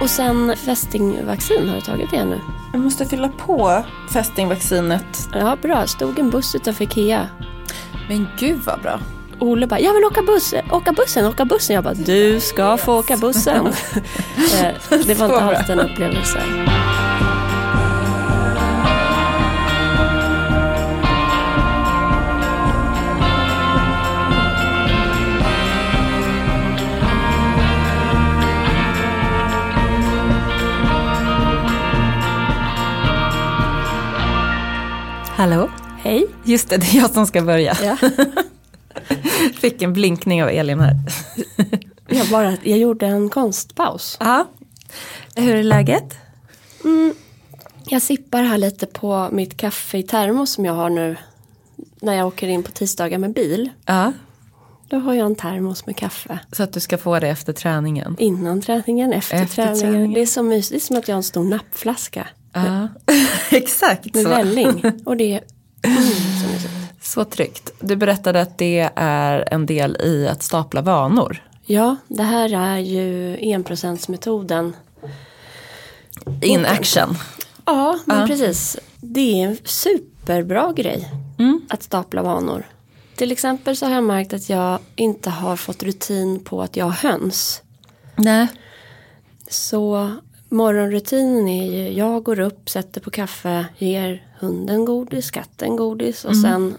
Och sen fästingvaccin, har du tagit det nu? Jag måste fylla på fästingvaccinet. Ja, bra. Stod en buss utanför Ikea. Men gud vad bra. Olle bara, jag vill åka, buss, åka bussen, åka bussen. Jag bara, du ska få åka bussen. Eh, det var inte alls en upplevelse. Hallå? Hej. Just det, det är jag som ska börja. Ja. Fick en blinkning av Elin här. Jag, bara, jag gjorde en konstpaus. Ja. Hur är läget? Mm, jag sippar här lite på mitt kaffe i termos som jag har nu när jag åker in på tisdagar med bil. Ja. Då har jag en termos med kaffe. Så att du ska få det efter träningen. Innan träningen, efter, Efter träningen. träningen. Det är så mysigt, det är som att jag har en stor nappflaska Ja. Exakt med så. välling. Och det mm, så. Så tryggt. Du berättade att det är en del i att stapla vanor. Ja, det här är ju enprocentsmetoden. In action. Ja, men Ja. precis. Det är en superbra grej Mm. att stapla vanor. Till exempel så har jag märkt att jag inte har fått rutin på att jag har höns. Nej. Så morgonrutinen är ju, jag går upp, sätter på kaffe, ger hunden godis, katten godis och sen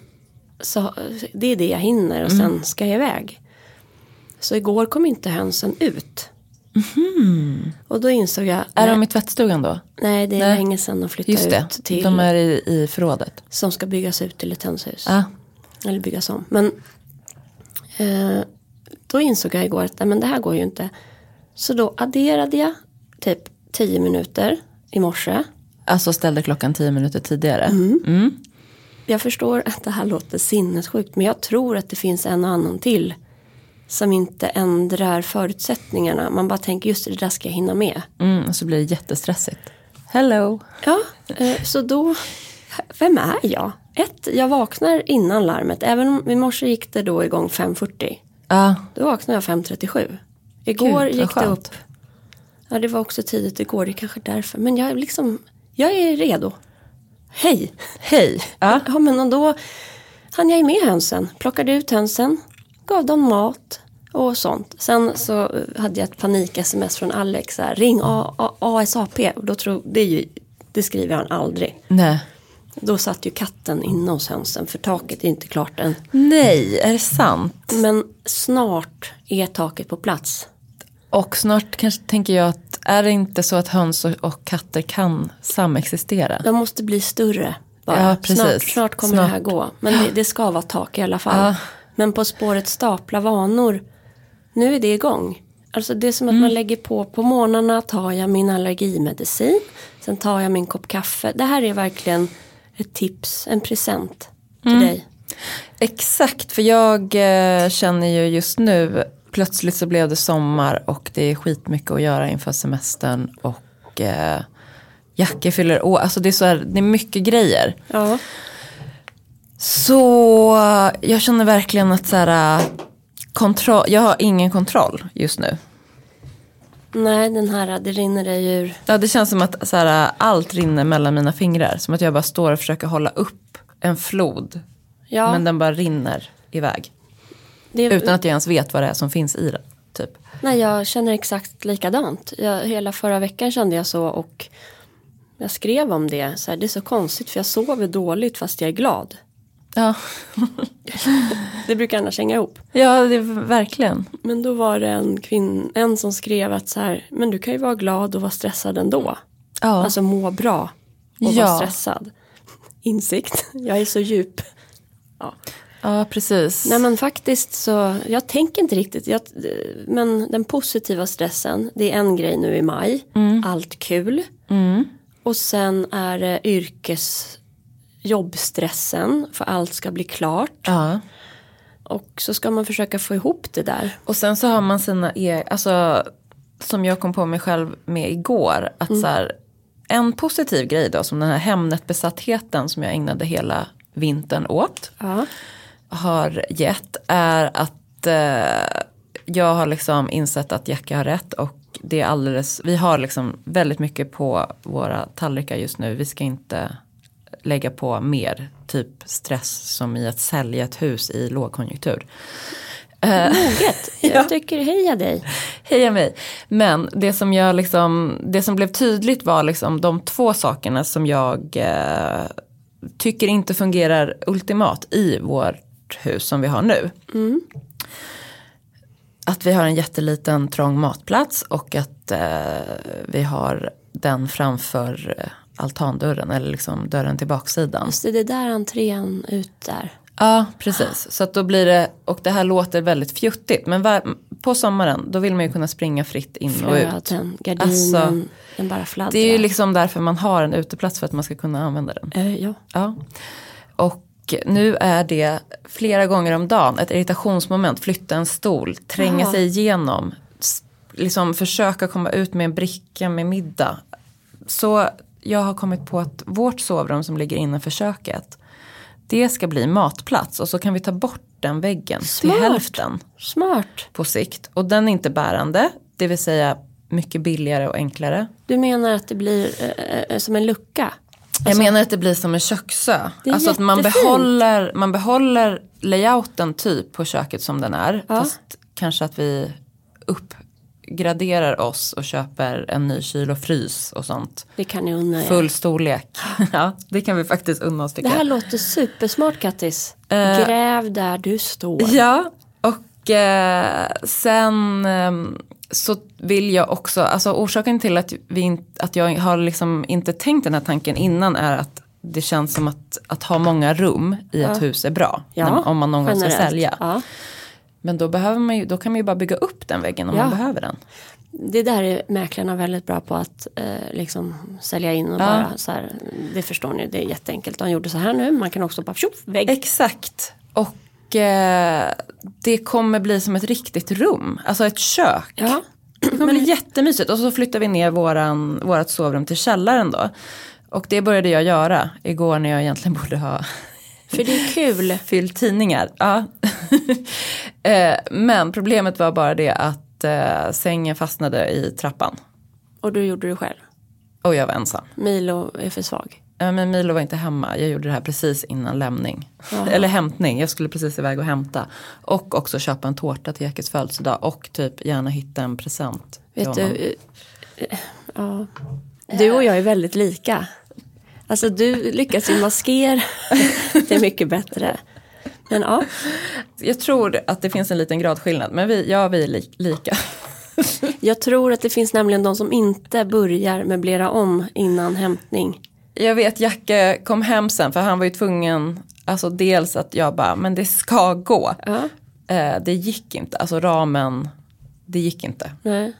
så, det är det jag hinner och sen ska jag iväg. Så igår kom inte hönsen ut. Och då insåg jag, Är nej, de i tvättstugan då? nej det är Nej. länge sedan de flyttade ut till, de är i, i förrådet. som ska byggas ut till ett hönshus. Ja. Eller byggas om. Men eh, då insåg jag igår att nej, men det här går ju inte. Så då adderade jag typ 10 minuter i morse. Alltså ställde klockan tio minuter tidigare. Mm. Mm. Jag förstår att det här låter sinnessjukt. Men jag tror att det finns en och annan till. Som inte ändrar förutsättningarna. Man bara tänker just det, där ska jag hinna med. Mm, och så blir det jättestressigt. Hello. Ja, eh, så då, vem är jag? Ett, jag vaknar innan larmet. Även om i morse gick det då igång 5.40. Ja, Då vaknade jag 5.37. Igår Gud, gick det upp. Ja, det var också tidigt igår. Det är kanske därför. Men jag är liksom, jag är redo. Hej! hej. Ja. Ja, men och då hann jag ju med hönsen. Plockade ut hönsen. Gav dem mat och sånt. Sen så eh, hade jag ett panik-sms från Alex. Här, Ring A- A- ASAP. Och då tror, det, är ju, det skriver han aldrig. Nej. Då satt ju katten inne hos hönsen. För taket är inte klart än. Nej, är det sant? Men snart är taket på plats. Och snart kanske tänker jag att är det inte så att höns och, och katter kan samexistera? De måste bli större. Ja. Snart, snart kommer Snart. det här gå. Men det, det ska vara tak i alla fall. Ja. Men På spåret stapla vanor. Nu är det igång. Alltså det är som att Mm. man lägger på. På morgnarna tar jag min allergimedicin. Sen tar jag min kopp kaffe. Det här är verkligen ett tips. En present till Mm. dig. Exakt, för jag eh, känner ju just nu, plötsligt så blev det sommar och det är skitmycket att göra inför semestern och eh, Jacke fyller år, alltså det är, så här, det är mycket grejer. Ja. Så jag känner verkligen att så här, eh, kontroll, jag har ingen kontroll just nu. Nej, den här, det rinner dig ur. Ja, det känns som att så här, allt rinner mellan mina fingrar. Som att jag bara står och försöker hålla upp en flod. Ja, Men den bara rinner iväg. Det, Utan att jag ens vet vad det är som finns i den. Typ. Nej, jag känner exakt likadant. Jag, hela förra veckan kände jag så och jag skrev om det. Så här, det är så konstigt för jag sover dåligt fast jag är glad. Ja. Det brukar annars hänga ihop. ja, det verkligen. Men då var det en, kvinn, en som skrev att så här, men du kan ju vara glad och vara stressad ändå. Ja. Alltså må bra och Ja. vara stressad. Insikt, jag är så djup. Ja. Ja, precis. Nej men faktiskt så, jag tänker inte riktigt. Jag, men den positiva stressen, det är en grej nu i maj. Allt kul. Och sen är det yrkes jobbstressen för allt ska bli klart. Ja. Och så ska man försöka få ihop det där. Och sen så har man sina e- alltså som jag kom på mig själv med igår. Att så här, en positiv grej då, som den här Hemnet-besattheten som jag ägnade hela vintern åt. Ja. Har gett är att eh, jag har liksom insett att Jackie har rätt och det är alldeles, vi har liksom väldigt mycket på våra tallrikar just nu. Vi ska inte lägga på mer typ stress som i att sälja ett hus i lågkonjunktur. Moget. Jag tycker heja dig. Heja mig. Men det som, jag liksom, det som blev tydligt var liksom de två sakerna som jag eh, tycker inte fungerar ultimat i vårt hus som vi har nu. Mm. Att vi har en jätteliten trång matplats och att eh, vi har den framför eh, altandörren eller liksom dörren till baksidan. Just det, det är där entrén ut där. Ja, precis. Så att då blir det, och det här låter väldigt fjuttigt. Men var, på sommaren då vill man ju kunna springa fritt in och ut. Gardinen, Alltså, den bara fladdrar. Det är ju liksom därför man har en uteplats för att man ska kunna använda den. Eh, ja. Ja. Och nu är det flera gånger om dagen ett irritationsmoment. Flytta en stol, tränga Jaha. sig igenom. Liksom försöka komma ut med en bricka med middag. Så jag har kommit på att vårt sovrum som ligger innanför köket. Det ska bli matplats och så kan vi ta bort den väggen Smart. till hälften Smart. på sikt. Och den är inte bärande, det vill säga mycket billigare och enklare. Du menar att det blir eh, eh, som en lucka? Jag menar att det blir som en köksö. Det Alltså att man behåller, man behåller layouten typ på köket som den är. Ja. Fast kanske att vi uppgraderar oss och köper en ny kyl och frys och sånt. Det kan ni unna er. Full storlek. ja, det kan vi faktiskt unna oss Det tycker här jag. låter supersmart Kattis. Eh, Gräv där du står. Ja, och eh, sen ehm, så vill jag också, alltså orsaken till att, vi, att jag har liksom inte tänkt den här tanken innan är att det känns som att, att ha många rum i ett hus är bra. Ja, man- om man någon gång ska sälja. Ja. Men då, behöver man ju, då kan man ju bara bygga upp den väggen om Ja. man behöver den. Det där är mäklarna väldigt bra på att eh, liksom sälja in och Ja. bara så här. Det förstår ni, det är jätteenkelt. De gjorde så här nu, man kan också bara tjoff, vägg. Exakt. Och eh, det kommer bli som ett riktigt rum, alltså ett kök. Ja. Det kommer bli jättemysigt och så flyttar vi ner våran, vårat sovrum till källaren då. Och det började jag göra igår när jag egentligen borde ha För det är kul. fyllt tidningar. Ja. Eh, Men problemet var bara det att eh, sängen fastnade i trappan. Och du gjorde det själv. Och jag var ensam. Milo är för svag. Ja, Men Milo var inte hemma, jag gjorde det här precis innan lämning. Jaha. Eller hämtning, jag skulle precis iväg och hämta. Och också köpa en tårta till Jackes födelsedag och typ gärna hitta en present. Vet du, eh, ja. Du och jag är väldigt lika. Alltså du lyckas ju maskera det är mycket bättre. Men ja, Jag tror att det finns en liten gradskillnad, men vi, ja vi är li- lika. jag tror att det finns nämligen de som inte börjar möblera om innan hämtning. Jag vet Jacke kom hem sen för han var ju tvungen, alltså dels att jag bara, men det ska gå. Ja, Eh, det gick inte, alltså ramen, det gick inte. nej.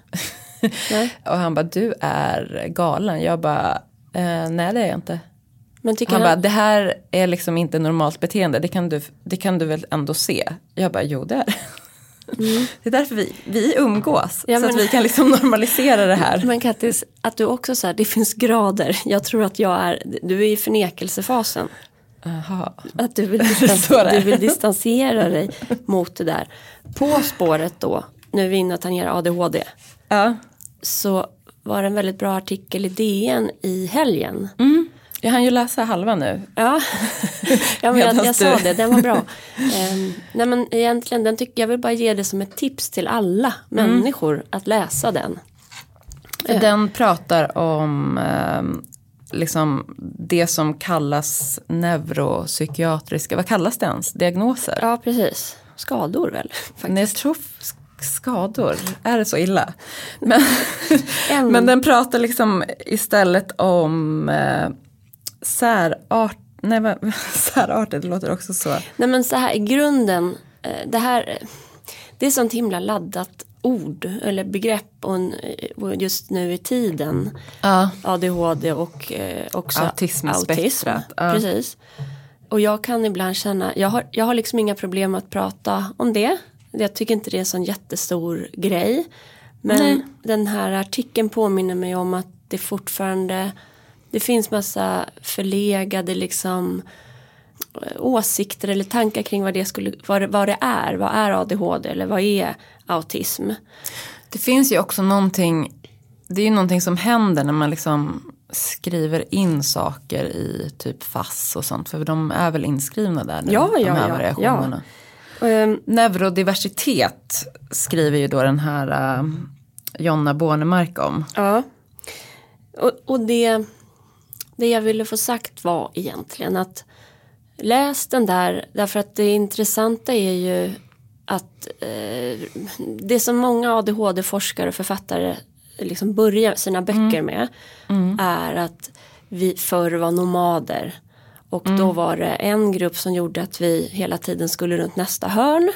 nej. Och han bara, du är galen. Jag bara, eh, nej det är jag inte. Men Han han, bara, det här är liksom inte normalt beteende, det kan du, det kan du väl ändå se. Jag bara, jo det är det. Det är därför vi, vi umgås, Ja, så att men- vi kan liksom normalisera det här. men Kattis, att du också så här, det finns grader. Jag tror att jag är, du är i förnekelsefasen. Aha. Att du vill, distans, du vill distansera dig mot det där. På spåret då, nu är vi inne och tangerar ADHD. Ja. Så var det en väldigt bra artikel i DN i helgen. Mm. Jag hann ju läsa halva nu. Ja, ja men jag, jag sa det, den var bra. Ehm, nej men egentligen, den tycker jag vill bara ge det som ett tips till alla människor att läsa den. För Den pratar om ehm, liksom det som kallas neuropsykiatriska, vad kallas det ens? Diagnoser? Ja, precis. Skador väl? Nej, jag tror f- skador, är det så illa? Men, En- men den pratar liksom istället om eh, särart, nej vad, särarter, det låter också så. Nej men så här i grunden, eh, det här, det är sånt himla laddat ord eller begrepp och en, eh, och just nu i tiden. Ja. ADHD och eh, också autism. Autismspektrat, ja. Precis. Och jag kan ibland känna, jag har, jag har liksom inga problem att prata om det. Jag tycker inte det är en sån jättestor grej. Men Nej. den här artikeln påminner mig om att det fortfarande, det finns massa förlegade liksom eh, åsikter eller tankar kring vad det, skulle, vad, det, vad det är. Vad är ADHD eller vad är autism? Det finns ju också någonting, det är ju någonting som händer när man liksom skriver in saker i typ FASS och sånt. För de är väl inskrivna där nu, Ja, de ja, här ja, variationerna. Ehm, Neurodiversitet skriver ju då den här uh, Jonna Bornemark om. Ja. Och, och det, det jag ville få sagt var egentligen att läs den där därför att det intressanta är ju att eh, det som många ADHD-forskare och författare liksom börjar sina böcker med är att vi förr var nomader. Och då var det en grupp som gjorde att vi hela tiden skulle runt nästa hörn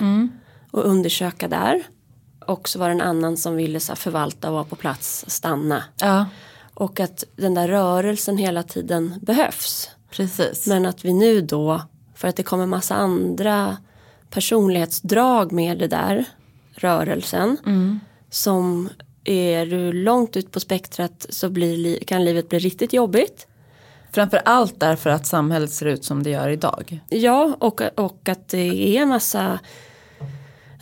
och undersöka där. Och så var det en annan som ville så förvalta och vara på plats, stanna. Ja, Och att den där rörelsen hela tiden behövs. precis. Men att vi nu då, för att det kommer massa andra personlighetsdrag med det där, rörelsen. Som är du långt ut på spektrat så blir, li- kan livet bli riktigt jobbigt. Framför allt därför att samhället ser ut som det gör idag. Ja, och, och att det är massa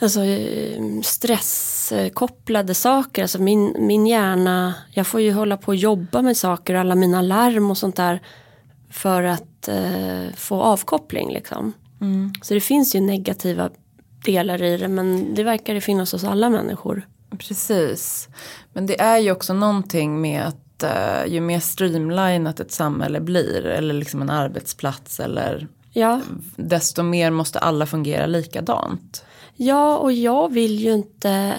alltså, eh, stresskopplade saker. Alltså min, min hjärna, jag får ju hålla på och jobba med saker och alla mina larm och sånt där. För att eh, få avkoppling liksom. Så det finns ju negativa delar i det men det verkar det finnas hos alla människor. Precis. Men det är ju också någonting med att eh, ju mer streamlinat ett samhälle blir eller liksom en arbetsplats eller Ja, desto mer måste alla fungera likadant. Ja, och jag vill ju inte,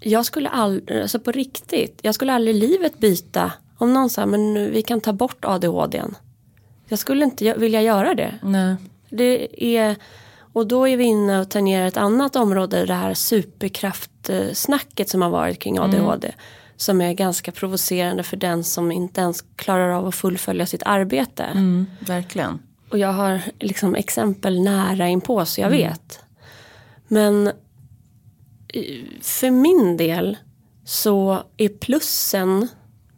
jag skulle aldrig, alltså på riktigt, jag skulle aldrig i livet byta. Om någon sa, men vi kan ta bort ADHDn. Jag skulle inte vilja göra det. Nej. Det är, och då är vi inne och tangerar ett annat område, det här superkraftsnacket som har varit kring ADHD. Som är ganska provocerande för den som inte ens klarar av att fullfölja sitt arbete. Mm, verkligen. Och jag har liksom exempel nära inpå så jag vet. Men eh, för min del så är plussen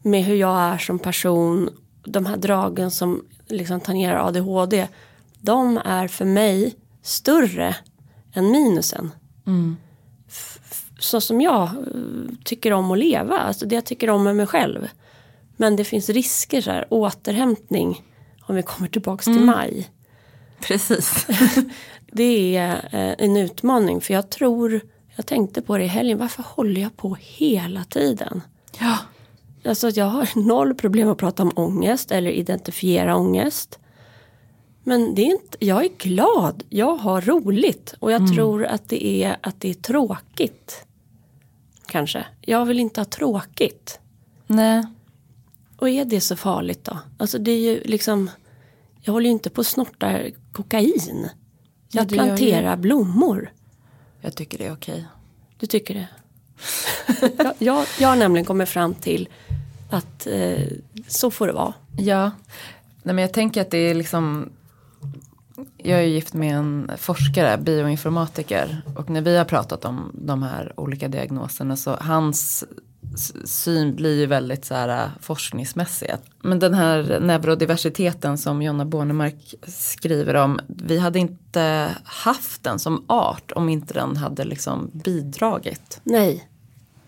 med hur jag är som person, de här dragen som liksom tangerar ADHD, de är för mig större än minusen. F- Så som jag eh, tycker om att leva, alltså det jag tycker om med mig själv. Men det finns risker så här, återhämtning, om vi kommer tillbaka till maj. Precis. Det är eh, en utmaning för jag tror, jag tänkte på det i helgen, varför håller jag på hela tiden? ja. Alltså jag har noll problem att prata om ångest eller identifiera ångest. Men det är inte, jag är glad, jag har roligt och jag tror att det är att det är tråkigt. Kanske. Jag vill inte ha tråkigt. Nej. Och är det så farligt då? Alltså det är ju liksom, jag håller ju inte på att snorta kokain. Ja, ju- planterar blommor. Jag tycker det är okej. Du tycker det? jag, jag, jag har nämligen kommit fram till att eh, så får det vara. Ja. Nej, men jag tänker att det är liksom jag är gift med en forskare, bioinformatiker. Och när vi har pratat om de här olika diagnoserna så hans syn blir ju väldigt så här äh, forskningsmässig. Men den här neurodiversiteten som Jonna Bornemark skriver om. Vi hade inte haft den som art om inte den hade liksom bidragit. Nej.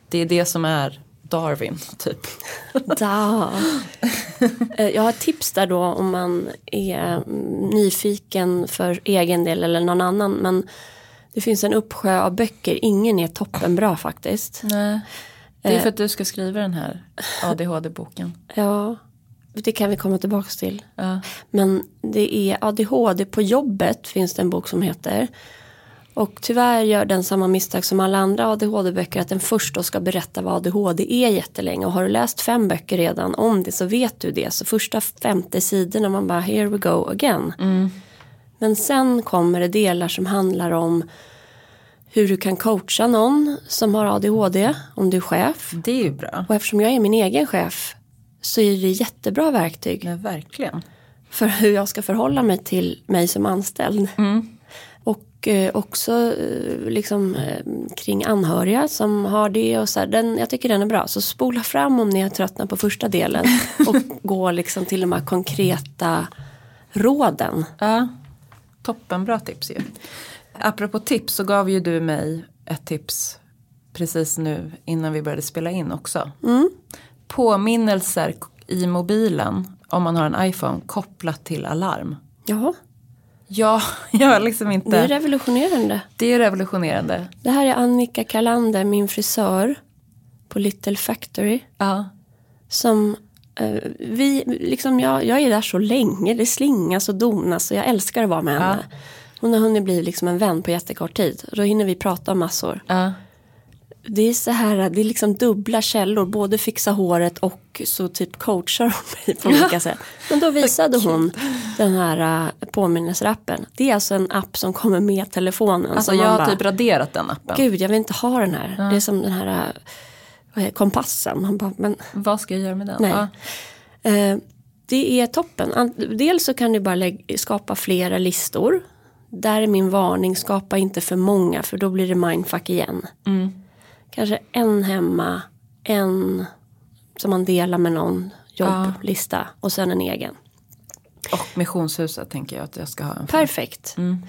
Det är det som är Darwin typ. Da. Eh, Jag har tips där då om man är mm, nyfiken för egen del eller någon annan. Men det finns en uppsjö av böcker. Ingen är toppenbra faktiskt. Nej. Det är för att du ska skriva den här ADHD-boken. Ja, det kan vi komma tillbaka till. Ja. Men det är ADHD på jobbet finns det en bok som heter. Och tyvärr gör den samma misstag som alla andra ADHD-böcker att den först då ska berätta vad ADHD är jättelänge. Och har du läst fem böcker redan om det så vet du det. Så första femte sidorna man bara here we go again. Men sen kommer det delar som handlar om hur du kan coacha någon som har ADHD om du är chef. Det är ju bra. Och eftersom jag är min egen chef så är det jättebra verktyg Ja, verkligen. för hur jag ska förhålla mig till mig som anställd. Och eh, också eh, liksom eh, kring anhöriga som har det och så här, den, jag tycker den är bra. Så spola fram om ni har tröttnat på första delen och gå liksom till de här konkreta råden. Ja, toppenbra tips ju. Apropå tips så gav ju du mig ett tips precis nu innan vi började spela in också. Mm. Påminnelser i mobilen om man har en iPhone kopplat till alarm. Jaha, Ja, jag har liksom inte. det är revolutionerande. det är revolutionerande. Det här är Annika Kalander, min frisör på Little Factory. Ja. Som eh, vi, liksom jag, jag är där så länge, det slingas och donas och jag älskar att vara med henne. Hon har hunnit bli liksom en vän på jättekort tid. Då hinner vi prata om massor. Ja. Det är så här, det är liksom dubbla källor, både fixa håret och så typ coachar hon mig på olika sätt. Men då visade hon den här uh, påminnelserappen. Det är alltså en app som kommer med telefonen. Alltså jag har bara, typ raderat den appen. Gud, jag vill inte ha den här. Det är som den här uh, det, kompassen. Man bara, men Vad ska jag göra med den? Nej. Eh, det är toppen. Dels så kan du bara skapa flera listor. Där är min varning, skapa inte för många för då blir det mindfuck igen. Mm. Kanske en hemma, en som man delar med någon jobblista och sen en egen. Och missionshuset tänker jag att jag ska ha en. Perfekt. Mm.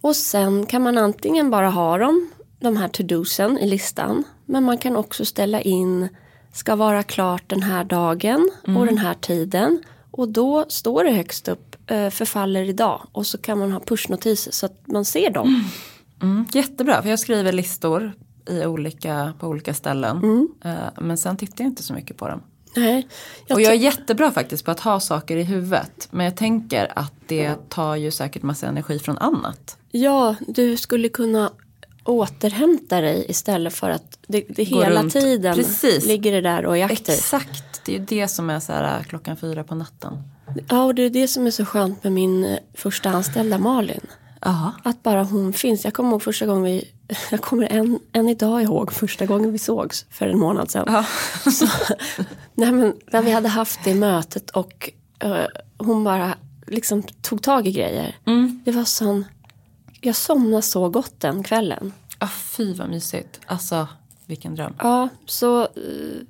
Och sen kan man antingen bara ha dem, de här to-dosen i listan. Men man kan också ställa in, ska vara klart den här dagen Mm. och den här tiden. Och då står det högst upp, eh, förfaller idag. Och så kan man ha pushnotiser så att man ser dem. Mm. Jättebra, för jag skriver listor i olika, på olika ställen. Mm. Eh, Men sen tittar jag inte så mycket på dem. Nej, jag Och jag är jättebra faktiskt på att ha saker i huvudet. Men jag tänker att det tar ju säkert massa energi från annat. ja, du skulle kunna återhämta dig istället för att det, det hela runt. tiden Precis. ligger det där och är aktivt. Exakt, det är ju det som är så här äh, klockan fyra på natten. Ja, och det är det som är så skönt med min eh, första anställda Malin. Ja. Att bara hon finns. Jag kommer ihåg första gången vi, jag kommer än, än idag ihåg första gången vi sågs för en månad sedan. Ja. Så, nej men när vi hade haft det mötet och eh, hon bara liksom tog tag i grejer. Mm. Det var sån, jag somnade så gott den kvällen. Ah, fy vad mysigt. Alltså vilken dröm. Ja, så s-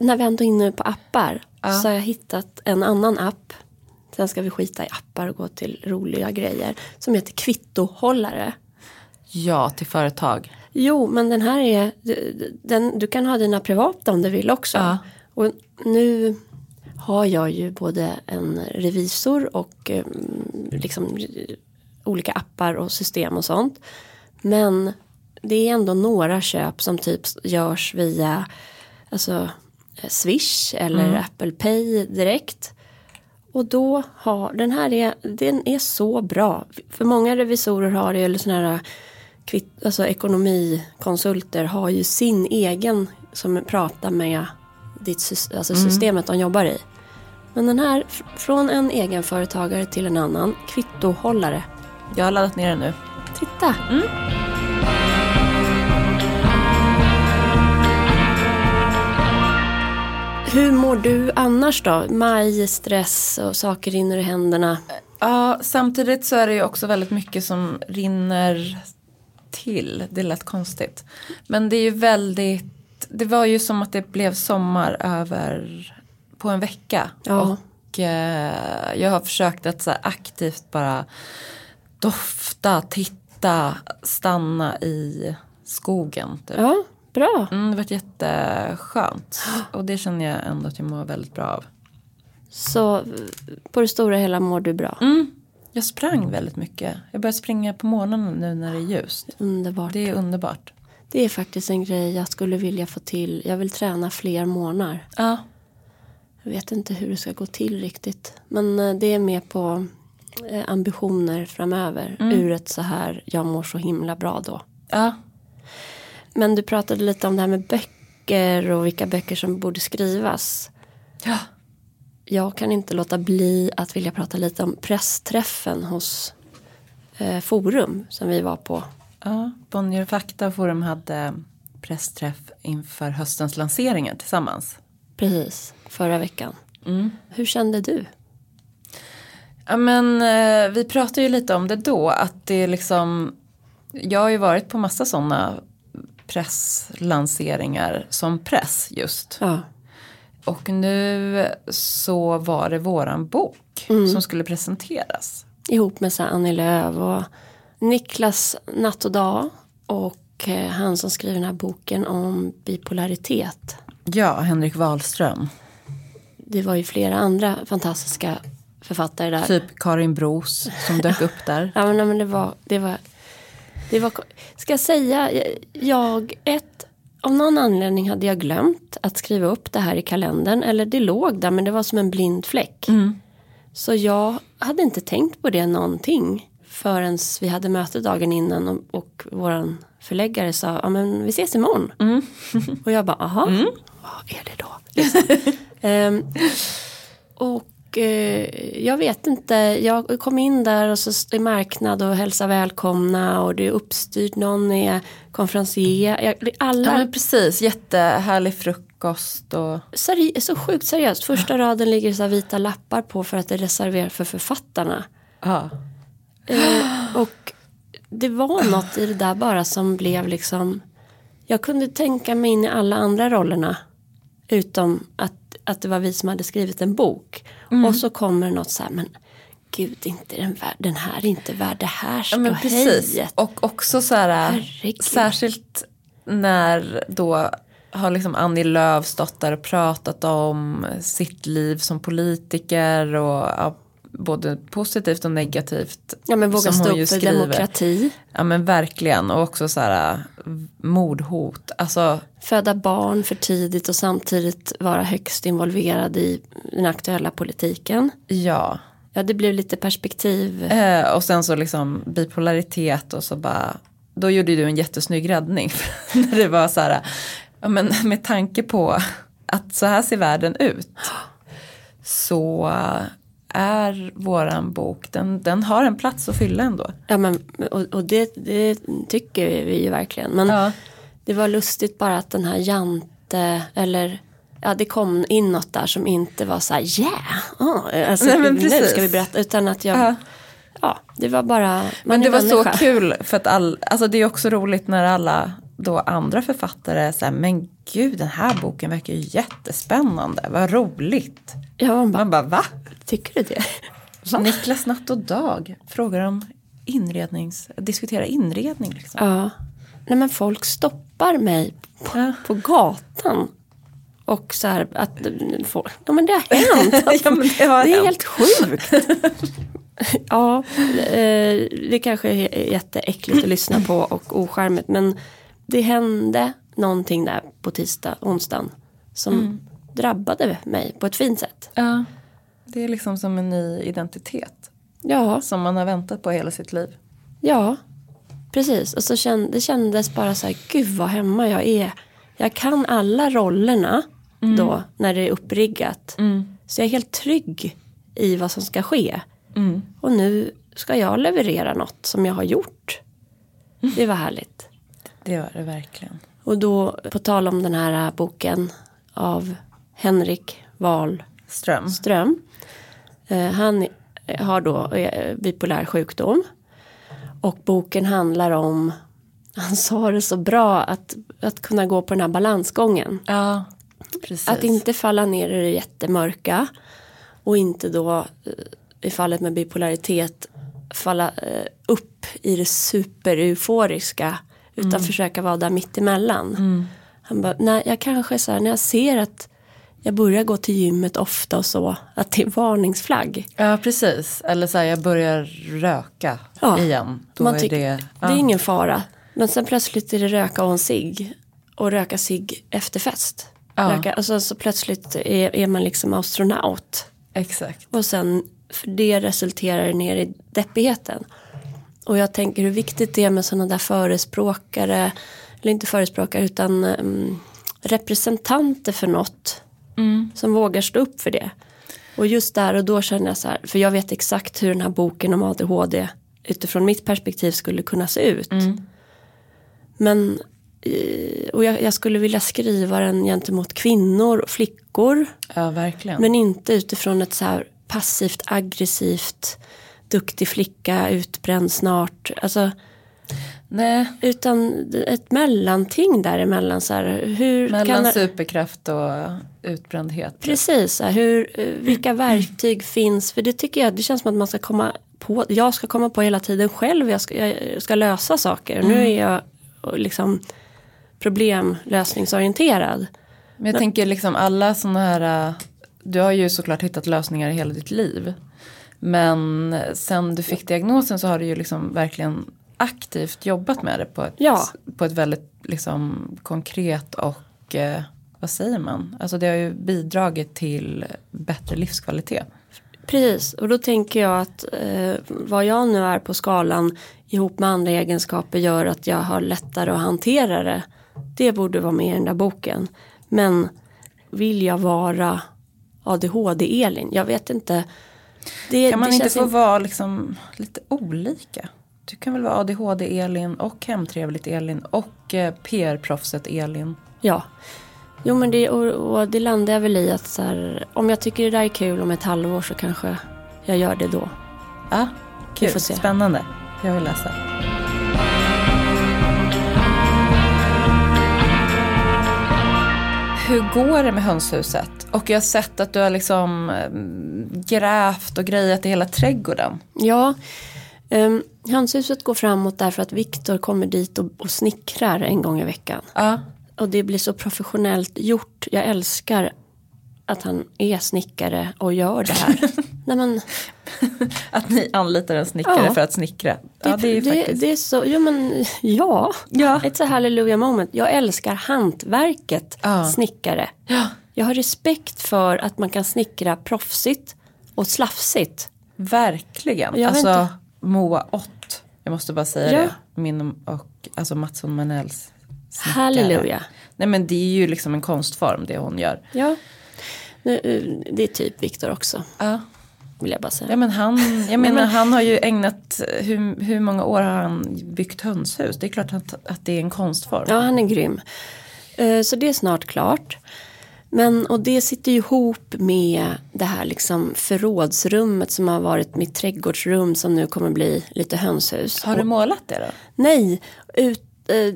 när vi ändå är inne på appar Ja. så har jag hittat en annan app. Sen ska vi skita i appar och gå till roliga grejer. Som heter Kvittohållare. Ja, till företag. Jo, men den här är, den, du kan ha dina privata om du vill också. Ja. Och nu har jag ju både en revisor och eh, liksom olika appar och system och sånt. Men det är ändå några köp som typ görs via alltså, Swish eller Apple Pay direkt. Och då har, den här är, den är så bra. För många revisorer har det, eller sådana här kvitt, alltså ekonomikonsulter har ju sin egen som pratar med ditt, alltså systemet de jobbar i. Men den här, från en egenföretagare till en annan, kvittohållare. Jag har laddat ner den nu. Titta! Hur mår du annars då? Maj, stress och saker rinner i händerna. Ja, samtidigt så är det ju också väldigt mycket som rinner till. Det lät konstigt. Men det är ju väldigt, det var ju som att det blev sommar över på en vecka. Ja. Och eh, jag har försökt att så aktivt bara dofta, titta, stanna i skogen. Typ. Ja, bra. Mm, det har varit jätteskönt. Och det känner jag ändå att jag mår väldigt bra av. Så på det stora hela mår du bra. Mm. Jag sprang väldigt mycket. Jag börjar springa på morgonen nu när det är ljust. Underbart. Det är underbart. Det är faktiskt en grej jag skulle vilja få till. Jag vill träna fler månader. Ja. Jag vet inte hur det ska gå till riktigt. Men eh, det är med på eh, ambitioner framöver. Ur ett så här, jag mår så himla bra då. Ja. Men du pratade lite om det här med böcker och vilka böcker som borde skrivas. Ja. Jag kan inte låta bli att vilja prata lite om pressträffen hos eh, Forum som vi var på. ja. Bonnier Fakta och Forum hade pressträff inför höstens lanseringar tillsammans. Precis, förra veckan. Mm. Hur kände du? Ja men eh, vi pratade ju lite om det då att det liksom Jag har ju varit på massa sådana presslanseringar som press just. Ja, Och nu så var det våran bok som skulle presenteras. ihop med så Annie Lööf och Niklas Natt och Dag och eh, han som skriver den här boken om bipolaritet. Ja, Henrik Wahlström. Det var ju flera andra fantastiska författare där. Typ Karin Bros som dök upp där. Ja men, nej, men det var, det var, det var, ska jag säga, jag, ett, av någon anledning hade jag glömt att skriva upp det här i kalendern. Eller det låg där men det var som en blind fläck. Så jag hade inte tänkt på det någonting. Förrän vi hade möte dagen innan och, och våran förläggare sa, ja men vi ses imorgon. och jag bara, aha, vad är det då? Liksom. Ehm, och jag vet inte, jag kom in där och så är marknad och hälsa välkomna och det är uppstyrt, någon är konferencier. Alla Ja men precis, jättehärlig frukost och seri- så sjukt seriöst. Första raden ligger så vita lappar på för att det är reserverat för författarna. ja. Eh, och det var något i det där bara som blev liksom. Jag kunde tänka mig in i alla andra rollerna. Utom att, att det var vi som hade skrivit en bok. Och så kommer något så här, men gud, inte den, den här är inte värd det här Ja ståhejet. Och också så här, Herregud. särskilt när då har liksom Annie Lööf stått där och pratat om sitt liv som politiker och ja, både positivt och negativt. Ja men våga stå upp för demokrati. Ja men verkligen och också så här mordhot. Alltså Föda barn för tidigt och samtidigt vara högst involverad i den aktuella politiken. ja. Ja det blev lite perspektiv. Eh, och sen så liksom bipolaritet och så bara. Då gjorde du en jättesnygg räddning. när det var så här. Ja men med tanke på att så här ser världen ut. Så är våran bok, den, den har en plats att fylla ändå. Ja men och, och det, det tycker vi ju verkligen. Men Ja. det var lustigt bara att den här Jante eller Ja det kom in något där som inte var så här yeah, oh, alltså, Nej, nu ska vi berätta utan att jag Ja. Ja det var bara Men det var så människa. kul för att all, alltså det är också roligt när alla då andra författare så här, men gud den här boken verkar ju jättespännande, vad roligt. Ja man bara, Man bara va? Tycker du det? Niklas Natt och Dag frågar om inrednings, diskutera inredning liksom. Ja. Nej men folk stoppar mig på, Ja. på gatan. Och så här att folk, ja men det har hänt. Ja, men det har det är hänt. helt sjukt. ja, eh, det kanske är jätteäckligt att lyssna på och ocharmigt. Men det hände någonting där på tisdag, onsdagen. Som Mm. drabbade mig på ett fint sätt. Ja, det är liksom som en ny identitet Ja, som man har väntat på hela sitt liv. ja. Precis, och så känd, det kändes bara så här, gud vad hemma jag är. Jag kan alla rollerna då när det är uppriggat. Så jag är helt trygg i vad som ska ske. Och nu ska jag leverera något som jag har gjort. Det var härligt. Det var det verkligen. Och då, på tal om den här boken av Henrik Wahlström. Ström. Han har då eh, bipolär sjukdom. Och boken handlar om, han sa det så bra, att, att kunna gå på den här balansgången. Ja. Att inte falla ner i det jättemörka. Och inte då eh, i fallet med bipolaritet falla eh, upp i det super-euforiska. Utan försöka vara där mittemellan. Han bara, nej jag kanske så här, när jag ser att jag börjar gå till gymmet ofta och så. Att det är varningsflagg. Ja, precis. Eller så här, jag börjar röka Ja, igen. Då Man är tycker, det, det är ingen fara. Men sen plötsligt är det röka och en cigg. Och röka cigg efter fest. Ja. Röka, och så, så plötsligt är, är man liksom astronaut. Exakt. Och sen för det resulterar ner i deppigheten. Och jag tänker hur viktigt det är med sådana där förespråkare. Eller inte förespråkare utan um, representanter för något. Som vågar stå upp för det. Och just där och då känner jag så här. För jag vet exakt hur den här boken om ADHD utifrån mitt perspektiv skulle kunna se ut. Men eh, och jag, jag skulle vilja skriva den gentemot kvinnor och flickor. Ja, verkligen. Men inte utifrån ett så här passivt aggressivt duktig flicka, utbränd snart. Alltså, Nej, utan ett mellanting däremellan. Så här, hur mellan kan, superkraft och utbrändhet. precis, så här, hur, vilka verktyg finns? För det tycker jag, det känns som att man ska komma på, jag ska komma på hela tiden själv. Jag ska, jag ska lösa saker. Nu är jag liksom problemlösningsorienterad. Men jag tänker liksom alla sådana här, du har ju såklart hittat lösningar i hela ditt liv. Men sen du fick diagnosen så har du ju liksom verkligen aktivt jobbat med det på ett, Ja. på ett väldigt liksom konkret och eh, vad säger man? Alltså det har ju bidragit till bättre livskvalitet. Precis, och då tänker jag att eh, vad jag nu är på skalan ihop med andra egenskaper gör att jag har lättare att hantera det. Det borde vara med i den där boken. Men vill jag vara ADHD-Elin? Jag vet inte. Det, Kan man inte få vara liksom lite olika? Du kan väl vara ADHD-Elin och hemtrevligt-Elin och eh, PR-proffset Elin. Ja. Jo men det, och, och det landar jag väl i att så här, om jag tycker det där är kul om ett halvår så kanske jag gör det då. Ja, Vi kul, får se. spännande. Jag vill läsa. Hur går det med hönshuset? Och jag har sett att du har liksom eh, grävt och grejat i hela trädgården. Ja, um, hönshuset går framåt därför att Viktor kommer dit och, och snickrar en gång i veckan. Ja, Och det blir så professionellt gjort. Jag älskar att han är snickare och gör det här. Nej, men, att ni anlitar en snickare Ja. för att snickra. Ja, det är det, faktiskt. det är så, ja men ja. Ja. Ett så hallelujah moment. Jag älskar hantverket Ja. snickare. Ja. Jag har respekt för att man kan snickra proffsigt och slafsigt. Verkligen. Jag vet alltså inte. Moa Ott. Jag måste bara säga Ja. det. Min och alltså Mattsson Manells snickare. Halleluja. Nej men det är ju liksom en konstform det hon gör. Ja. Eh, Det är typ Viktor också, Ja. vill jag bara säga. Ja men han, jag menar men- han har ju ägnat, hur, hur många år har han byggt hönshus? Det är klart att, att det är en konstform. Ja, han är grym. Eh, Så det är snart klart. Men, och det sitter ju ihop med det här liksom förrådsrummet som har varit mitt trädgårdsrum som nu kommer bli lite hönshus. Har du målat det då? nej, ut, eh,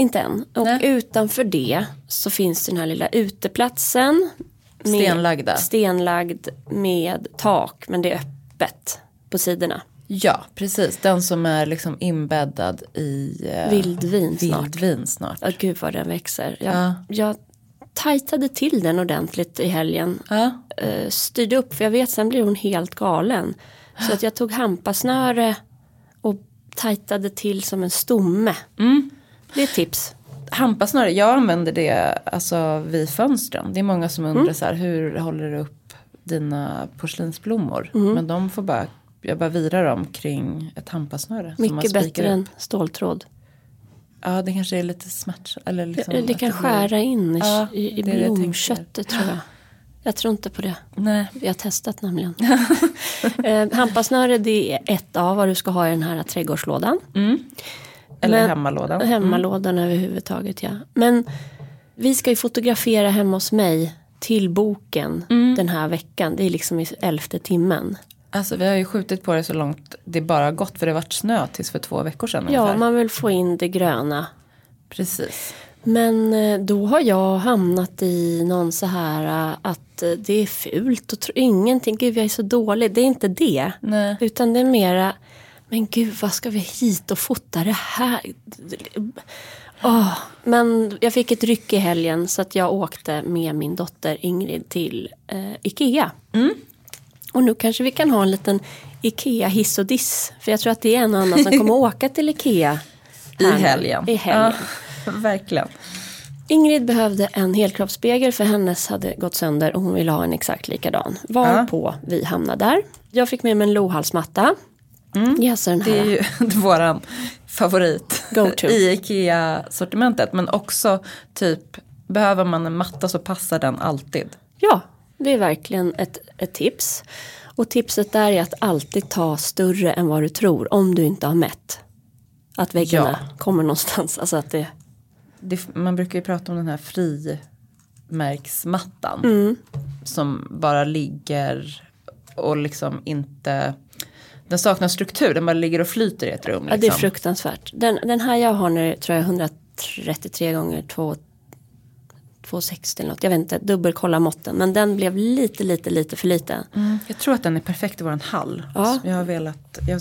inte än. Och Nej. utanför det så finns den här lilla uteplatsen. med- Stenlagda. Stenlagd med tak, men det är öppet på sidorna. Ja, precis. Den som är liksom inbäddad i eh, Vildvin snart. vildvin snart. Ja, gud vad den växer. Jag, Ja. jag tajtade till den ordentligt i helgen. Ja. Eh, styrde upp, för jag vet sen blir hon helt galen. Så att jag tog hampasnöre och tajtade till som en stomme. Mm. Det är ett tips. Hampasnöre, jag använder det alltså vid fönstren. Det är många som undrar Mm. så här, hur håller du upp dina porslinsblommor? Mm. Men de får bara, jag bara virar dem kring ett hampasnöre. Mycket bättre upp. än ståltråd. Ja, det kanske är lite smärtsamt. Eller liksom det, det kan blir- skära in i, Ja, i, i blomköttet tror jag. Jag tror inte på det. Nej, Vi har testat nämligen. eh, hampasnöre det är ett av vad du ska ha i den här trädgårdslådan. eller Men- hemmalådan. Hemmalådan överhuvudtaget ja. Men vi ska ju fotografera hemma hos mig till boken Mm. den här veckan. Det är liksom i elfte timmen. Alltså vi har ju skjutit på det så långt det bara har gått. För det har varit snö tills för två veckor sedan Ja, ungefär. man vill få in det gröna. Precis. Men eh, då har jag hamnat i någon så här eh, att eh, det är fult och ingenting. Gud, jag är så dålig. Det är inte det. Nej. Utan det är mera, men gud, vad ska vi hit och fota det här? Åh, men jag fick ett ryck i helgen så att jag åkte med min dotter Ingrid till eh, Ikea. Och nu kanske vi kan ha en liten Ikea hiss och diss. För jag tror att det är en och annan som kommer åka till Ikea. I helgen. I helgen. Ja, verkligen. Ingrid behövde en helkroppsspegel för hennes hade gått sönder och hon ville ha en exakt likadan. Varpå vi hamnade där. Jag fick med mig en lohalsmatta. Mm. Alltså den här. Det är ju våran favorit i IKEA-sortimentet. Men också typ, behöver man en matta så passar den alltid. Ja, det är verkligen ett, ett tips. Och tipset där är att alltid ta större än vad du tror om du inte har mätt. Att väggarna kommer någonstans. Alltså att det, Det, man brukar ju prata om den här frimärksmattan. Mm. Som bara ligger och liksom inte, den saknar struktur, den bara ligger och flyter i ett rum. ja, det är Liksom. fruktansvärt. Den, den här jag har nu tror jag är 133 gånger 2, 2,60 eller något. Jag vet inte, dubbelkolla måtten. Men den blev lite, lite, lite för liten. Mm, jag tror att den är perfekt i våran hall. Ja. Jag har velat, jag,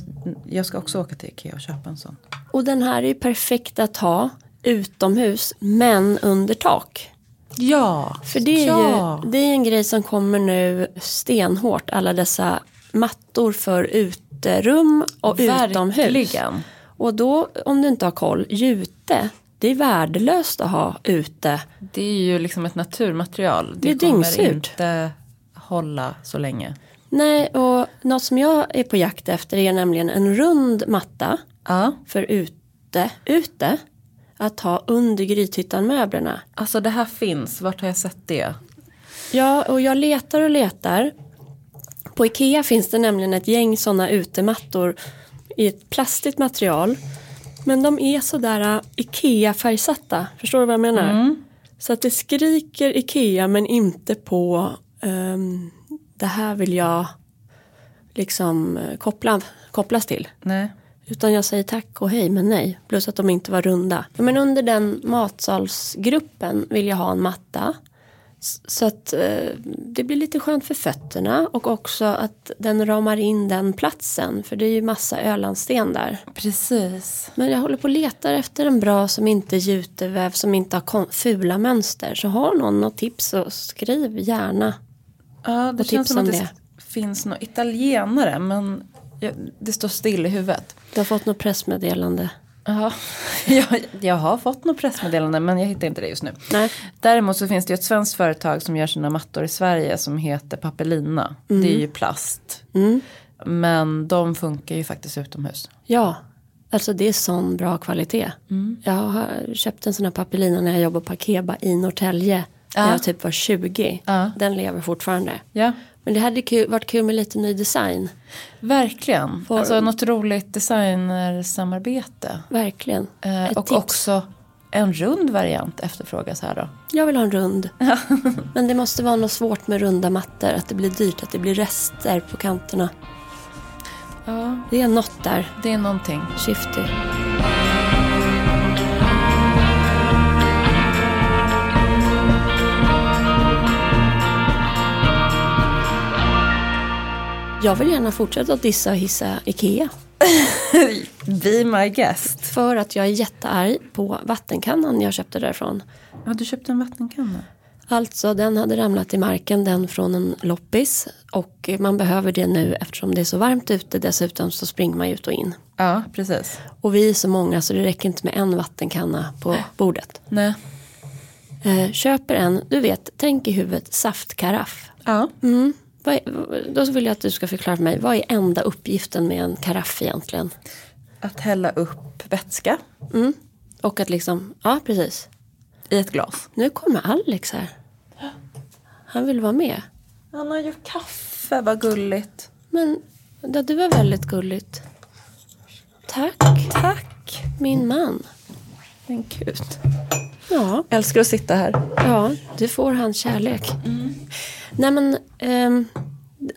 jag ska också åka till Ikea och köpa en sån. Och den här är ju perfekt att ha utomhus men under tak. Ja, För det är ja. ju det är en grej som kommer nu stenhårt. Alla dessa mattor för uterum och utomhus. Verkligen. Och då om du inte har koll, jute. Det är värdelöst att ha ute. Det är ju liksom ett naturmaterial. Det är kommer dyngsurt. inte hålla så länge. Nej, och något som jag är på jakt efter är nämligen en rund matta Ja. för ute, ute att ha under Grythyttan-möblerna. Alltså det här finns, vart har jag sett det? Ja, och jag letar och letar. På Ikea finns det nämligen ett gäng sådana utemattor i ett plastigt material. Men de är sådär äh, Ikea-färgsatta. Förstår du vad jag menar? Så att det skriker Ikea men inte på ehm, det här vill jag liksom eh, koppla, kopplas till. Nej. Utan jag säger tack och hej men nej. Plus att de inte var runda. Men under den matsalsgruppen vill jag ha en matta. Så att eh, det blir lite skönt för fötterna och också att den ramar in den platsen. För det är ju massa Ölandsten där. Precis. Men jag håller på och letar efter en bra som inte är juteväv, som inte har fula mönster. Så har någon något tips så skriv gärna. Ja, det känns som att det, det. finns något italienare men det står still i huvudet. Du har fått något pressmeddelande. Ja, jag, jag har fått något pressmeddelande men jag hittar inte det just nu. Nej. Däremot så finns det ju ett svenskt företag som gör sina mattor i Sverige som heter Papelina. Det är ju plast. Mm. Men de funkar ju faktiskt utomhus. Ja, alltså det är sån bra kvalitet. Jag har köpt en sån här papelina när jag jobbade på Akeba i Norrtälje. När Ja. jag typ var 20. Ja. Den lever fortfarande. Ja, Men det hade kul, varit kul med lite ny design. verkligen. Får- Alltså något roligt designersamarbete. Verkligen. Eh, och tips. också en rund variant efterfrågas här då. Jag vill ha en rund. Men det måste vara något svårt med runda mattor. Att det blir dyrt, att det blir rester på kanterna. Ja, Det är något där. det är någonting. Shifty. Jag vill gärna fortsätta att dissa och hissa Ikea. Be my guest. För att jag är jättearg på vattenkannan jag köpte därifrån. Ja, du köpte en vattenkanna. Alltså den hade ramlat i marken, den från en loppis. Och man behöver det nu eftersom det är så varmt ute. Dessutom så springer man ut och in. Ja, precis. Och vi är så många så det räcker inte med en vattenkanna på bordet. Nej. Eh, köper en, du vet, tänk i huvudet saftkaraff. Ja. Mm. Vad då vill jag att du ska förklara för mig, vad är enda uppgiften med en karaff egentligen? Att hälla upp vätska Mm. Och att liksom, ja precis. i ett glas. Nu kommer Alex här. Han vill vara med. Han har gjort kaffe, vad gulligt. Men det du var väldigt gulligt. Tack, Tack. min man. Men gud. Ja, Älskar att sitta här. ja du får hans kärlek. Nej men, ehm,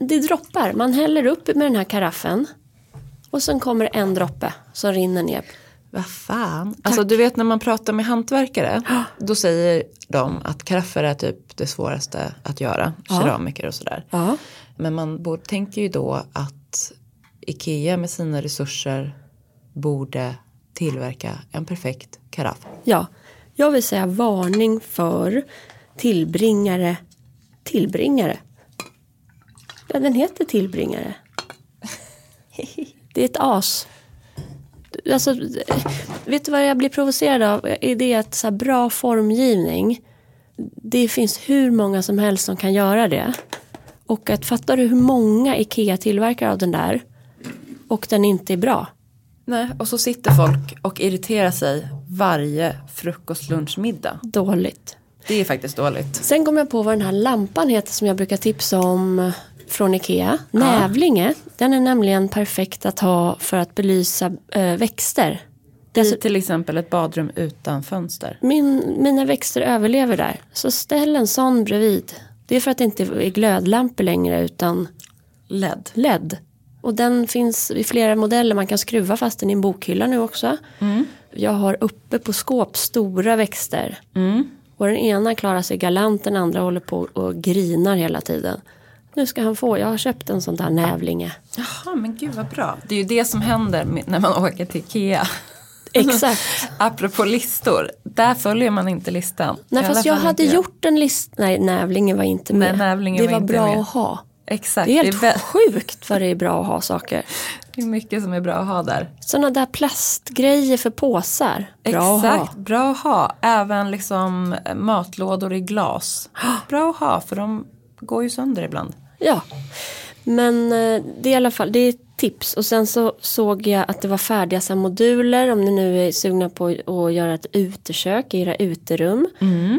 det droppar. Man häller upp med den här karaffen. Och sen kommer en droppe som rinner ner. Vad fan. Alltså du vet när man pratar med hantverkare. Då säger de att karaffer är typ det svåraste att göra. Ja. Keramiker och sådär. Ja. Men man tänker ju då att Ikea med sina resurser borde tillverka en perfekt karaff. Ja, jag vill säga varning för tillbringare. Tillbringare. Ja, den heter tillbringare. Det är ett as. Alltså, vet du vad jag blir provocerad av? Är det att så bra formgivning. Det finns hur många som helst som kan göra det. Och att fattar du hur många Ikea tillverkar av den där. Och den inte är bra. Nej, och så sitter folk och irriterar sig varje frukost, lunch, middag. Dåligt. Det är faktiskt dåligt. Sen kom jag på vad den här lampan heter som jag brukar tipsa om från Ikea. Nävlinge. Den är nämligen perfekt att ha för att belysa eh, växter. I Alltså, till exempel ett badrum utan fönster. min, mina växter överlever där. Så ställ en sån bredvid. Det är för att det inte är glödlampor längre utan LED. LED. Och den finns i flera modeller. Man kan skruva fast den i en bokhylla nu också. Jag har uppe på skåp stora växter. Och den ena klarar sig galant, den andra håller på och grinar hela tiden. Nu ska han få, jag har köpt en sån där nävlinge. Jaha, men gud vad bra. Det är ju det som händer när man åker till Ikea. Exakt. Apropå listor, där följer man inte listan. Nej fast jag hade inte gjort en lista, nej nävlingen var inte Nej, med. nävlingen det var var bra med. att ha. Exakt, Det är det är, helt sjukt vad det är bra att ha saker. det är mycket som är bra att ha där. Sådana där plastgrejer för påsar. Bra att ha. Exakt, bra att ha. Även liksom eh, matlådor i glas. Bra att ha för de går ju sönder ibland. Ja. Men eh, det är i alla fall, det är tips. Och sen så såg jag att det var färdiga så moduler. Om ni nu är sugna på att göra ett utekök i era uterum.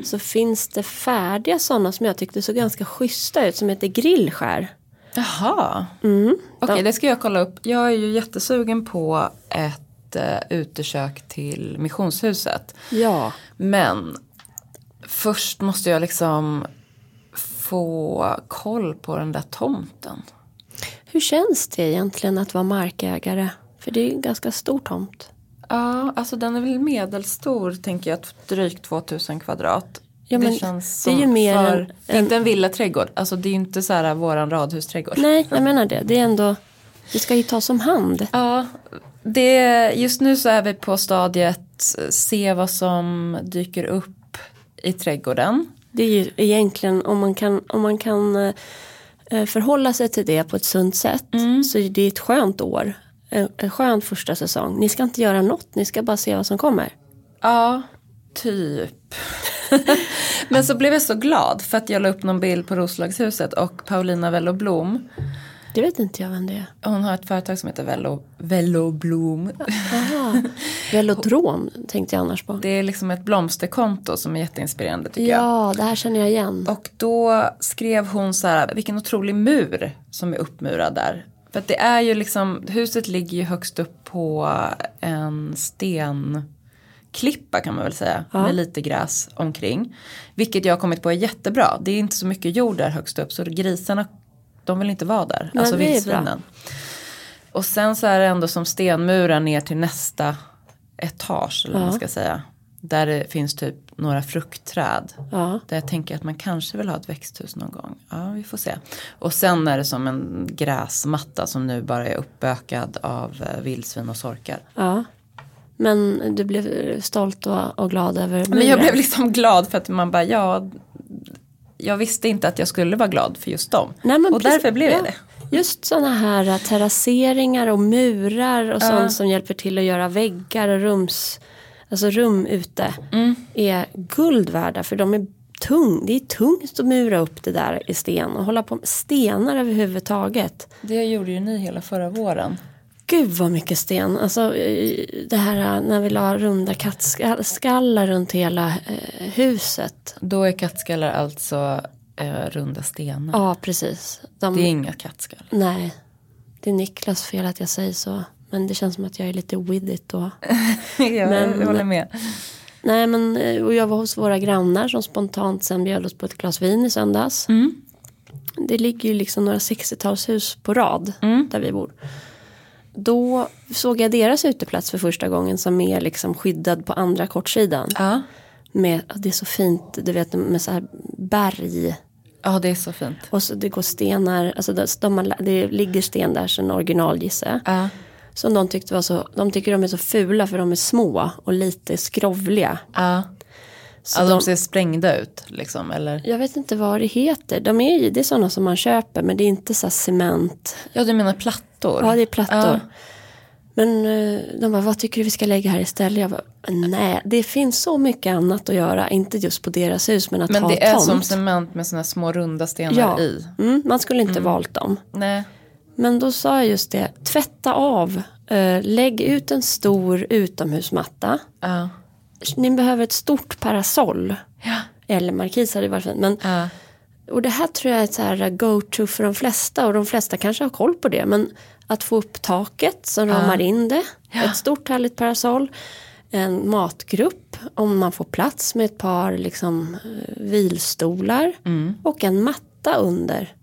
Så finns det färdiga sådana som jag tyckte såg ganska schyssta ut. Som heter grillskär. Jaha. Okej, det ska jag kolla upp. Jag är ju jättesugen på ett uh, utekök till missionshuset. Ja. Men först måste jag liksom få koll på den där tomten. Hur känns det egentligen att vara markägare? För det är ju en ganska stor tomt. Ja, alltså den är väl medelstor tänker jag, drygt 2000 kvadrat. Ja, men det känns det är som ju mer för, är inte en villaträdgård, alltså det är ju inte så här våran radhusträdgård. Nej, jag menar det. Det är ändå, det ska ju tas om hand. Ja, det, just nu så är vi på stadiet eh, se vad som dyker upp i trädgården. Det är ju egentligen om man kan, om man kan eh, förhålla sig till det på ett sunt sätt så är det ett skönt år. En, en skön första säsong. Ni ska inte göra något, ni ska bara se vad som kommer. Ja, typ. Men så blev jag så glad för att jag la upp någon bild på Roslagshuset och Paulina Vello Blom. Det vet inte jag vem det är. Hon har ett företag som heter Vello, Vello Blom. Aha. Velodrom tänkte jag annars på. Det är liksom ett blomsterkonto som är jätteinspirerande tycker jag. Ja, det här känner jag igen. Och då skrev hon så här, vilken otrolig mur som är uppmurad där. För att det är ju liksom, huset ligger ju högst upp på en stenklippa kan man väl säga. Med lite gräs omkring. Vilket jag har kommit på är jättebra. Det är inte så mycket jord där högst upp så grisarna, de vill inte vara där. Nej, alltså vildsvinen. Och sen så är det ändå som stenmurar ner till nästa etage eller vad man ska säga. Där det finns typ några fruktträd. Ja. Där jag tänker att man kanske vill ha ett växthus någon gång. Ja, vi får se. Och sen är det som en gräsmatta som nu bara är uppbökad av eh, vildsvin och sorkar. ja. Men du blev stolt och, och glad över Men jag muren. blev liksom glad för att man bara, ja, jag visste inte att jag skulle vara glad för just dem. Nej, och precis- därför blev jag ja. det. Just sådana här äh, terrasseringar och murar och sånt som hjälper till att göra väggar och rums, alltså rum ute Mm. är guld värda för de är tung, det är tungt att mura upp det där i sten och hålla på med stenar överhuvudtaget. Det gjorde ju ni hela förra våren. Gud vad mycket sten, alltså eh, det här äh, när vi la runda kattskallar runt hela eh, huset. Då är kattskallar alltså eh, runda stenar. Ja precis. De, Det är inga kattskallar. Nej, det är Niklas fel att jag säger så. Men det känns som att jag är lite with it då. jag Men- håller med. Nej men eh, och jag var hos våra grannar som spontant sen bjöd oss på ett glas vin i söndags. Det ligger ju liksom några 60-talshus på rad där vi bor. Då såg jag deras uteplats för första gången som är liksom skyddad på andra kortsidan. Ja. Med, det är så fint, du vet med så här berg. ja, det är så fint. Och så det går stenar, alltså de, de det ligger sten där sen original gissar. Ja. Som de tyckte var så, de tycker de är så fula för de är små och lite skrovliga. Ja. Så ja, de de, ser sprängda ut liksom, eller? jag vet inte vad det heter. De är ju, det är sådana som man köper men det är inte så cement. Ja, du menar plattor? Ja det är plattor. Ja. Men eh, de bara, vad tycker du vi ska lägga här istället? Jag bara, nej det finns så mycket annat att göra. Inte just på deras hus men att Men ha det är tomt. som cement med såna små runda stenar ja. i. Mm, man skulle inte valt dem. Nej. Men då sa jag just det, tvätta av, eh, lägg ut en stor utomhusmatta. Ja. Ni behöver ett stort parasoll. Ja. Eller markis hade varit fint. Men, Ja. och det här tror jag är ett så här go-to för de flesta. Och de flesta kanske har koll på det. Men att få upp taket som ramar in det. Ett stort härligt parasoll. En matgrupp om man får plats med ett par liksom, eh, vilstolar. Och en matta under.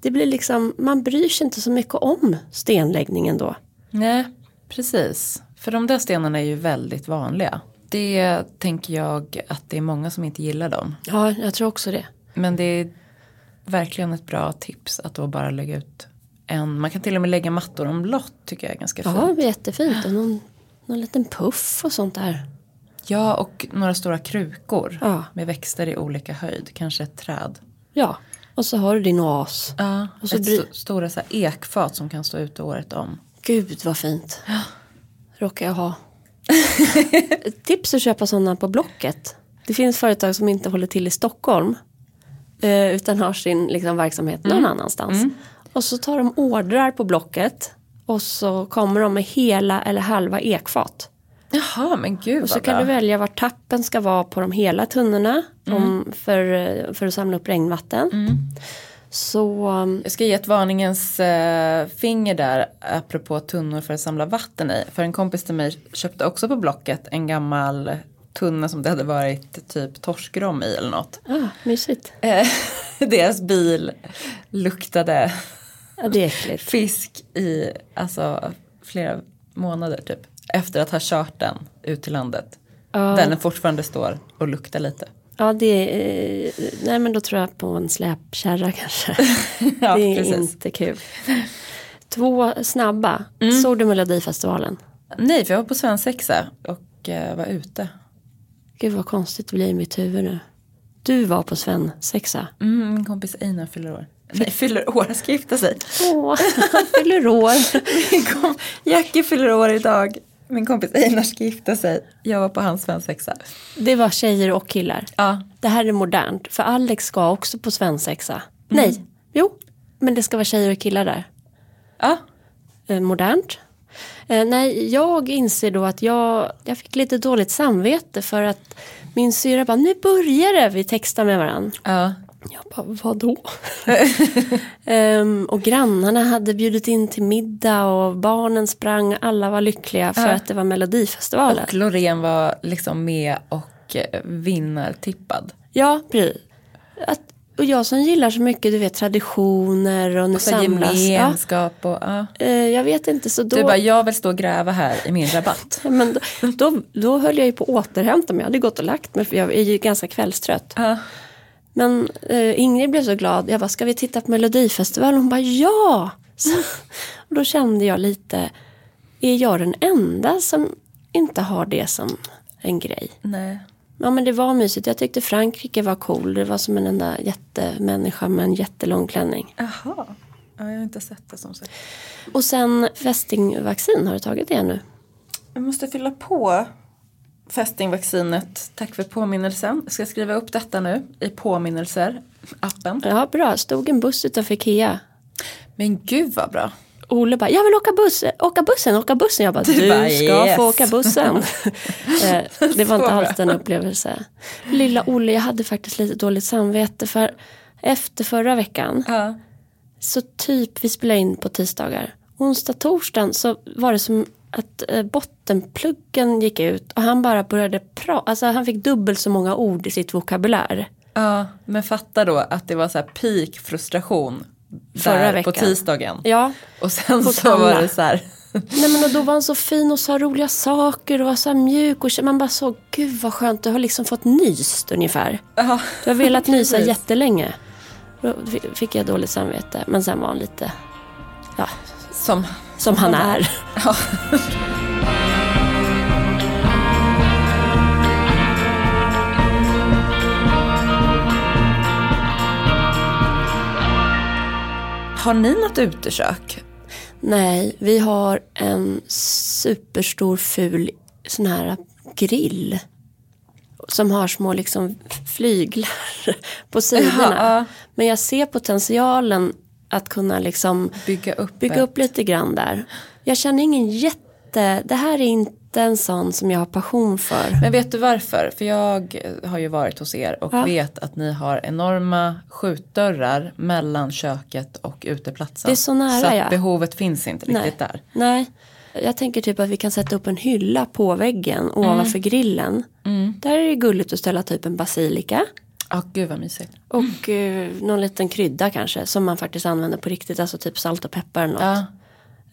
Det blir liksom, man bryr sig inte så mycket om stenläggningen då. Nej, precis. För de där stenarna är ju väldigt vanliga. Det tänker jag att det är många som inte gillar dem. Ja, jag tror också det. Men det är verkligen ett bra tips att då bara lägga ut en. Man kan till och med lägga mattor om lott tycker jag är ganska fint. Ja, det blir jättefint. Och någon, någon liten puff och sånt där. Ja, och några stora krukor Ja. med växter i olika höjd. Kanske ett träd. Ja, och så har du din oas. Ja, Och så ett bry- st- stora så ekfat som kan stå ute året om. Gud vad fint. Råkar jag ha. Tips att köpa sådana på Blocket. Det finns företag som inte håller till i Stockholm. eh, Utan har sin liksom, verksamhet någon annanstans. Och så tar de ordrar på Blocket. Och så kommer de med hela eller halva ekfat. Jaha, men gud Och så kan bra. du välja var tappen ska vara på de hela tunnorna. Om, för, för att samla upp regnvatten. Så um, Jag ska ge ett varningens eh, finger där apropå tunnor för att samla vatten i. För en kompis till mig köpte också på Blocket en gammal tunna som det hade varit typ torskrom i eller något. ah, mysigt. Eh, deras bil luktade Ja, det är äckligt. fisk i alltså, flera månader typ. Efter att ha kört den ut till landet. Ja. Där den fortfarande står och luktar lite. Ja, det är, eh, nej men då tror jag på en släpkärra kanske. Ja, det är precis. inte kul. Två snabba. Mm. Såg du Melodifestivalen? Nej, för jag var på svensexa och eh, var ute. Gud vad konstigt det blir i mitt huvud nu. Du var på Sven sexa. Mm, min kompis Einar fyller år. Nej, fyller år, ska gifta sig. Åh, han fyller år. Jackie fyller år idag. Min kompis Einar ska gifta sig. Jag var på hans svensexa. Det var tjejer och killar. Ja. Det här är modernt. För Alex ska också på svensexa. Mm. Nej, jo. Men det ska vara tjejer och killar där. Ja. eh, modernt. Eh, nej, jag inser då att jag, jag fick lite dåligt samvete för att min syra bara, nu börjar det, vi textar med varandra. ja. Jag bara, vadå? Ehm, och grannarna hade bjudit in till middag och barnen sprang, alla var lyckliga för Ja. att det var Melodifestivalen. Och Loreen var liksom med och eh, vinnartippad. Ja, precis. Att, och jag som gillar så mycket, du vet traditioner och nu Så samlas. Ja, gemenskap och ja. eh, jag vet inte, så då... Du bara, jag vill stå och gräva här i min rabatt. Men då, då, då höll jag ju på att återhämta mig. Jag hade gått och lagt mig för jag är ju ganska kvällstrött. Ja. Men eh, Ingrid blev så glad. Jag bara, ska vi titta på Melodifestivalen? Hon bara, ja! Så, och då kände jag lite, är jag den enda som inte har det som en grej? Nej. Ja men det var mysigt. Jag tyckte Frankrike var cool. Det var som en enda jättemänniska med en jättelång klänning. Jaha. Ja, jag har inte sett det som sagt. Och sen fästingvaccin, har du tagit det nu? Jag måste fylla på fästingvaccinet. Tack för påminnelsen. Jag ska skriva upp detta nu i påminnelser, appen. Ja, bra. Stod en buss utanför Ikea. Men gud vad bra. Ole bara, jag vill åka, buss, åka bussen, åka bussen. Jag bara, Du du, bara, ska yes. få åka bussen. Eh, det var inte alls bra. en upplevelse. Lilla Olle, jag hade faktiskt lite dåligt samvete för efter förra veckan Ja. så typ vi spelade in på tisdagar. Onsdag, torsdagen så var det som att eh, bottenpluggen gick ut och han bara började prata, alltså han fick dubbelt så många ord i sitt vokabulär. ja, men fatta då att det var så här peak frustration Förra där veckan. på tisdagen. Ja, Och sen så var det så här. Nej men och då var han så fin och sa roliga saker och var så här mjuk och man bara så gud vad skönt du har liksom fått nyst ungefär. Ja, Du har velat nysa jättelänge. Då fick jag dåligt samvete men sen var han lite, ja, som, som han är. ja. Har ni något utekök? Nej, vi har en superstor ful sån här grill. Som har små liksom flyglar på sidorna. Jaha, ja. Men jag ser potentialen att kunna liksom Bygga upp bygga upp lite grann där. Jag känner ingen jätte, det här är inte en sån som jag har passion för. Men vet du varför? För jag har ju varit hos er och Ja. vet att ni har enorma skjutdörrar mellan köket och uteplatsen. Det är så nära, Så att ja. behovet finns inte Nej. riktigt där. Nej, jag tänker typ att vi kan sätta upp en hylla på väggen Mm. ovanför grillen. Där är det gulligt att ställa typ en basilika. Ja, gud vad mysigt. Och eh, någon liten krydda kanske som man faktiskt använder på riktigt. Alltså typ salt och peppar eller något. Ja.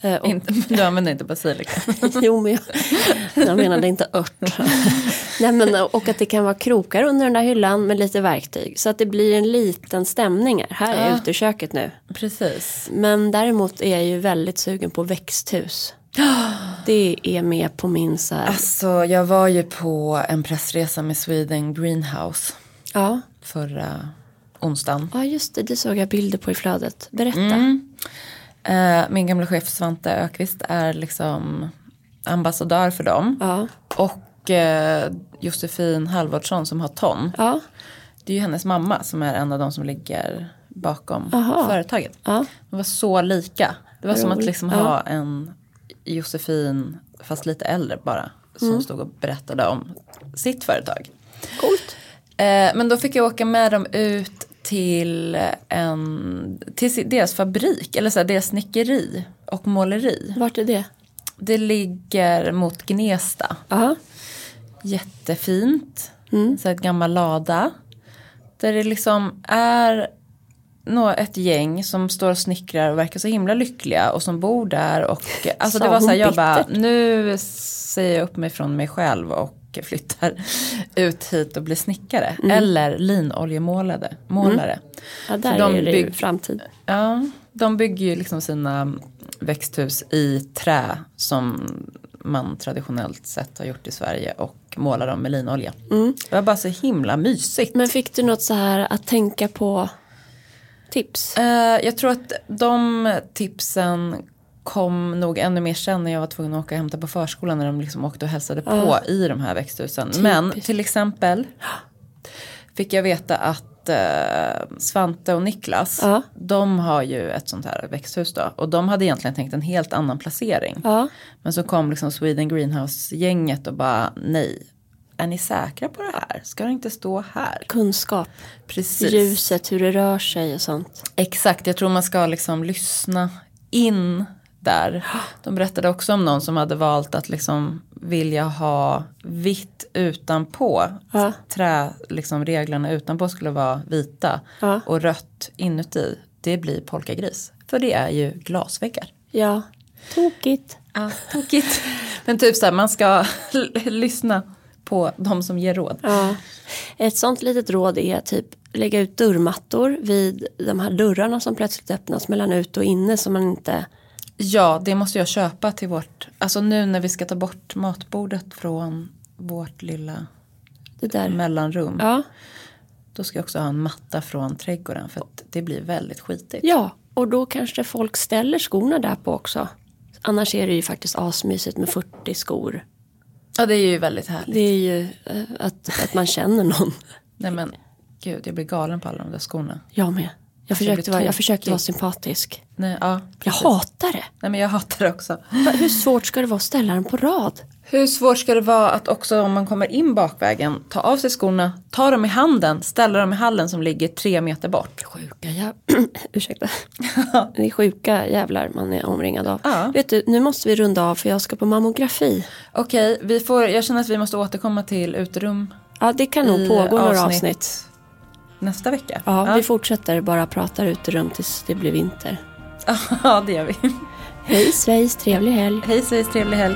Eh, och, Inte, du använder inte basilika? jo, men jag, jag menade inte ört. Nej, men, och att det kan vara krokar under den där hyllan med lite verktyg. Så att det blir en liten stämning här. Här är Ja. uteköket nu. Precis. Men däremot är jag ju väldigt sugen på växthus. Det är med på min så här, Alltså jag var ju på en pressresa med Sweden Greenhouse ja. Förra onsdagen. ja, just det, det såg jag bilder på i flödet. Berätta. Mm. Eh, min gamla chef Svante Ökvist är liksom ambassadör för dem. Ja, Och eh, Josefin Halvardsson som har Ton. ja, Det är ju hennes mamma som är en av de som ligger bakom Aha. företaget. ja. De var så lika. Det var Vad som att liksom ha en Josefin, fast lite äldre bara, som Mm. stod och berättade om sitt företag. Coolt. Eh, men då fick jag åka med dem ut till, en, till deras fabrik, eller så här, deras snickeri och måleri. Vart är det? Det ligger mot Gnesta. Ja, Jättefint. Mm. Så här ett gammal lada. Där det liksom är nå- ett gäng som står och snickrar och verkar så himla lyckliga och som bor där. Och, alltså det var så här, jag bara, nu säger jag upp mig från mig själv och flyttar ut hit och blir snickare. Mm. Eller linoljemålare. Målare. ja där För de är det bygg- framtid. Ja, de bygger ju liksom sina växthus i trä som man traditionellt sett har gjort i Sverige och målar dem med linolja. Det var bara så himla mysigt. Men fick du något så här att tänka på tips? Eh, jag tror att de tipsen kom nog ännu mer sen när jag var tvungen att åka och hämta på förskolan när de liksom åkte och hälsade på i de här växthusen. Men till exempel fick jag veta att eh, Svante och Niklas, Ja. de har ju ett sånt här växthus då. Och de hade egentligen tänkt en helt annan placering. Ja, Men så kom liksom Sweden Greenhouse-gänget och bara nej. Är ni säkra på det här? Ska det inte stå här? kunskap. Precis. Ljuset, hur det rör sig och sånt. Exakt, jag tror man ska liksom lyssna in där. De berättade också om någon som hade valt att liksom vilja ha vitt utanpå. Ja. Trä, liksom reglerna utanpå skulle vara vita Ja. och rött inuti. Det blir polkagris. För det är ju glasväggar. Ja, tokigt. Ja, tokigt. Men typ så här, man ska lyssna på de som ger råd. Ja. Ett sånt litet råd är typ lägga ut dörrmattor vid de här dörrarna som plötsligt öppnas mellan ut och inne så man inte Ja, det måste jag köpa till vårt, alltså nu när vi ska ta bort matbordet från vårt lilla det där. mellanrum. Ja, Då ska jag också ha en matta från trädgården för att det blir väldigt skitigt. ja, och då kanske folk ställer skorna där på också. Annars är det ju faktiskt asmysigt med 40 skor. Ja, det är ju väldigt härligt. Det är ju eh, att, att man känner någon. Nej men, gud jag blir galen på alla de där skorna. Jag med. Jag försökte, vara, jag försökte vara sympatisk. Nej, ja, Jag hatar det. Nej men jag hatar det också. Hur svårt ska det vara att ställa den på rad? Hur svårt ska det vara att också om man kommer in bakvägen ta av sig skorna, ta dem i handen, ställa dem i hallen som ligger tre meter bort. Sjuka jävlar. Ursäkta. Det är sjuka jävlar man är omringad av. Ja. Vet du, nu måste vi runda av för jag ska på mammografi. Okej, vi får, jag känner att vi måste återkomma till uterum Ja, det kan nog pågå några avsnitt. Nästa vecka. Ja, vi fortsätter bara prata ut i rum tills det blir vinter. ja, det gör vi. Hej svejs, trevlig helg. Hej Sveriges trevlig helg.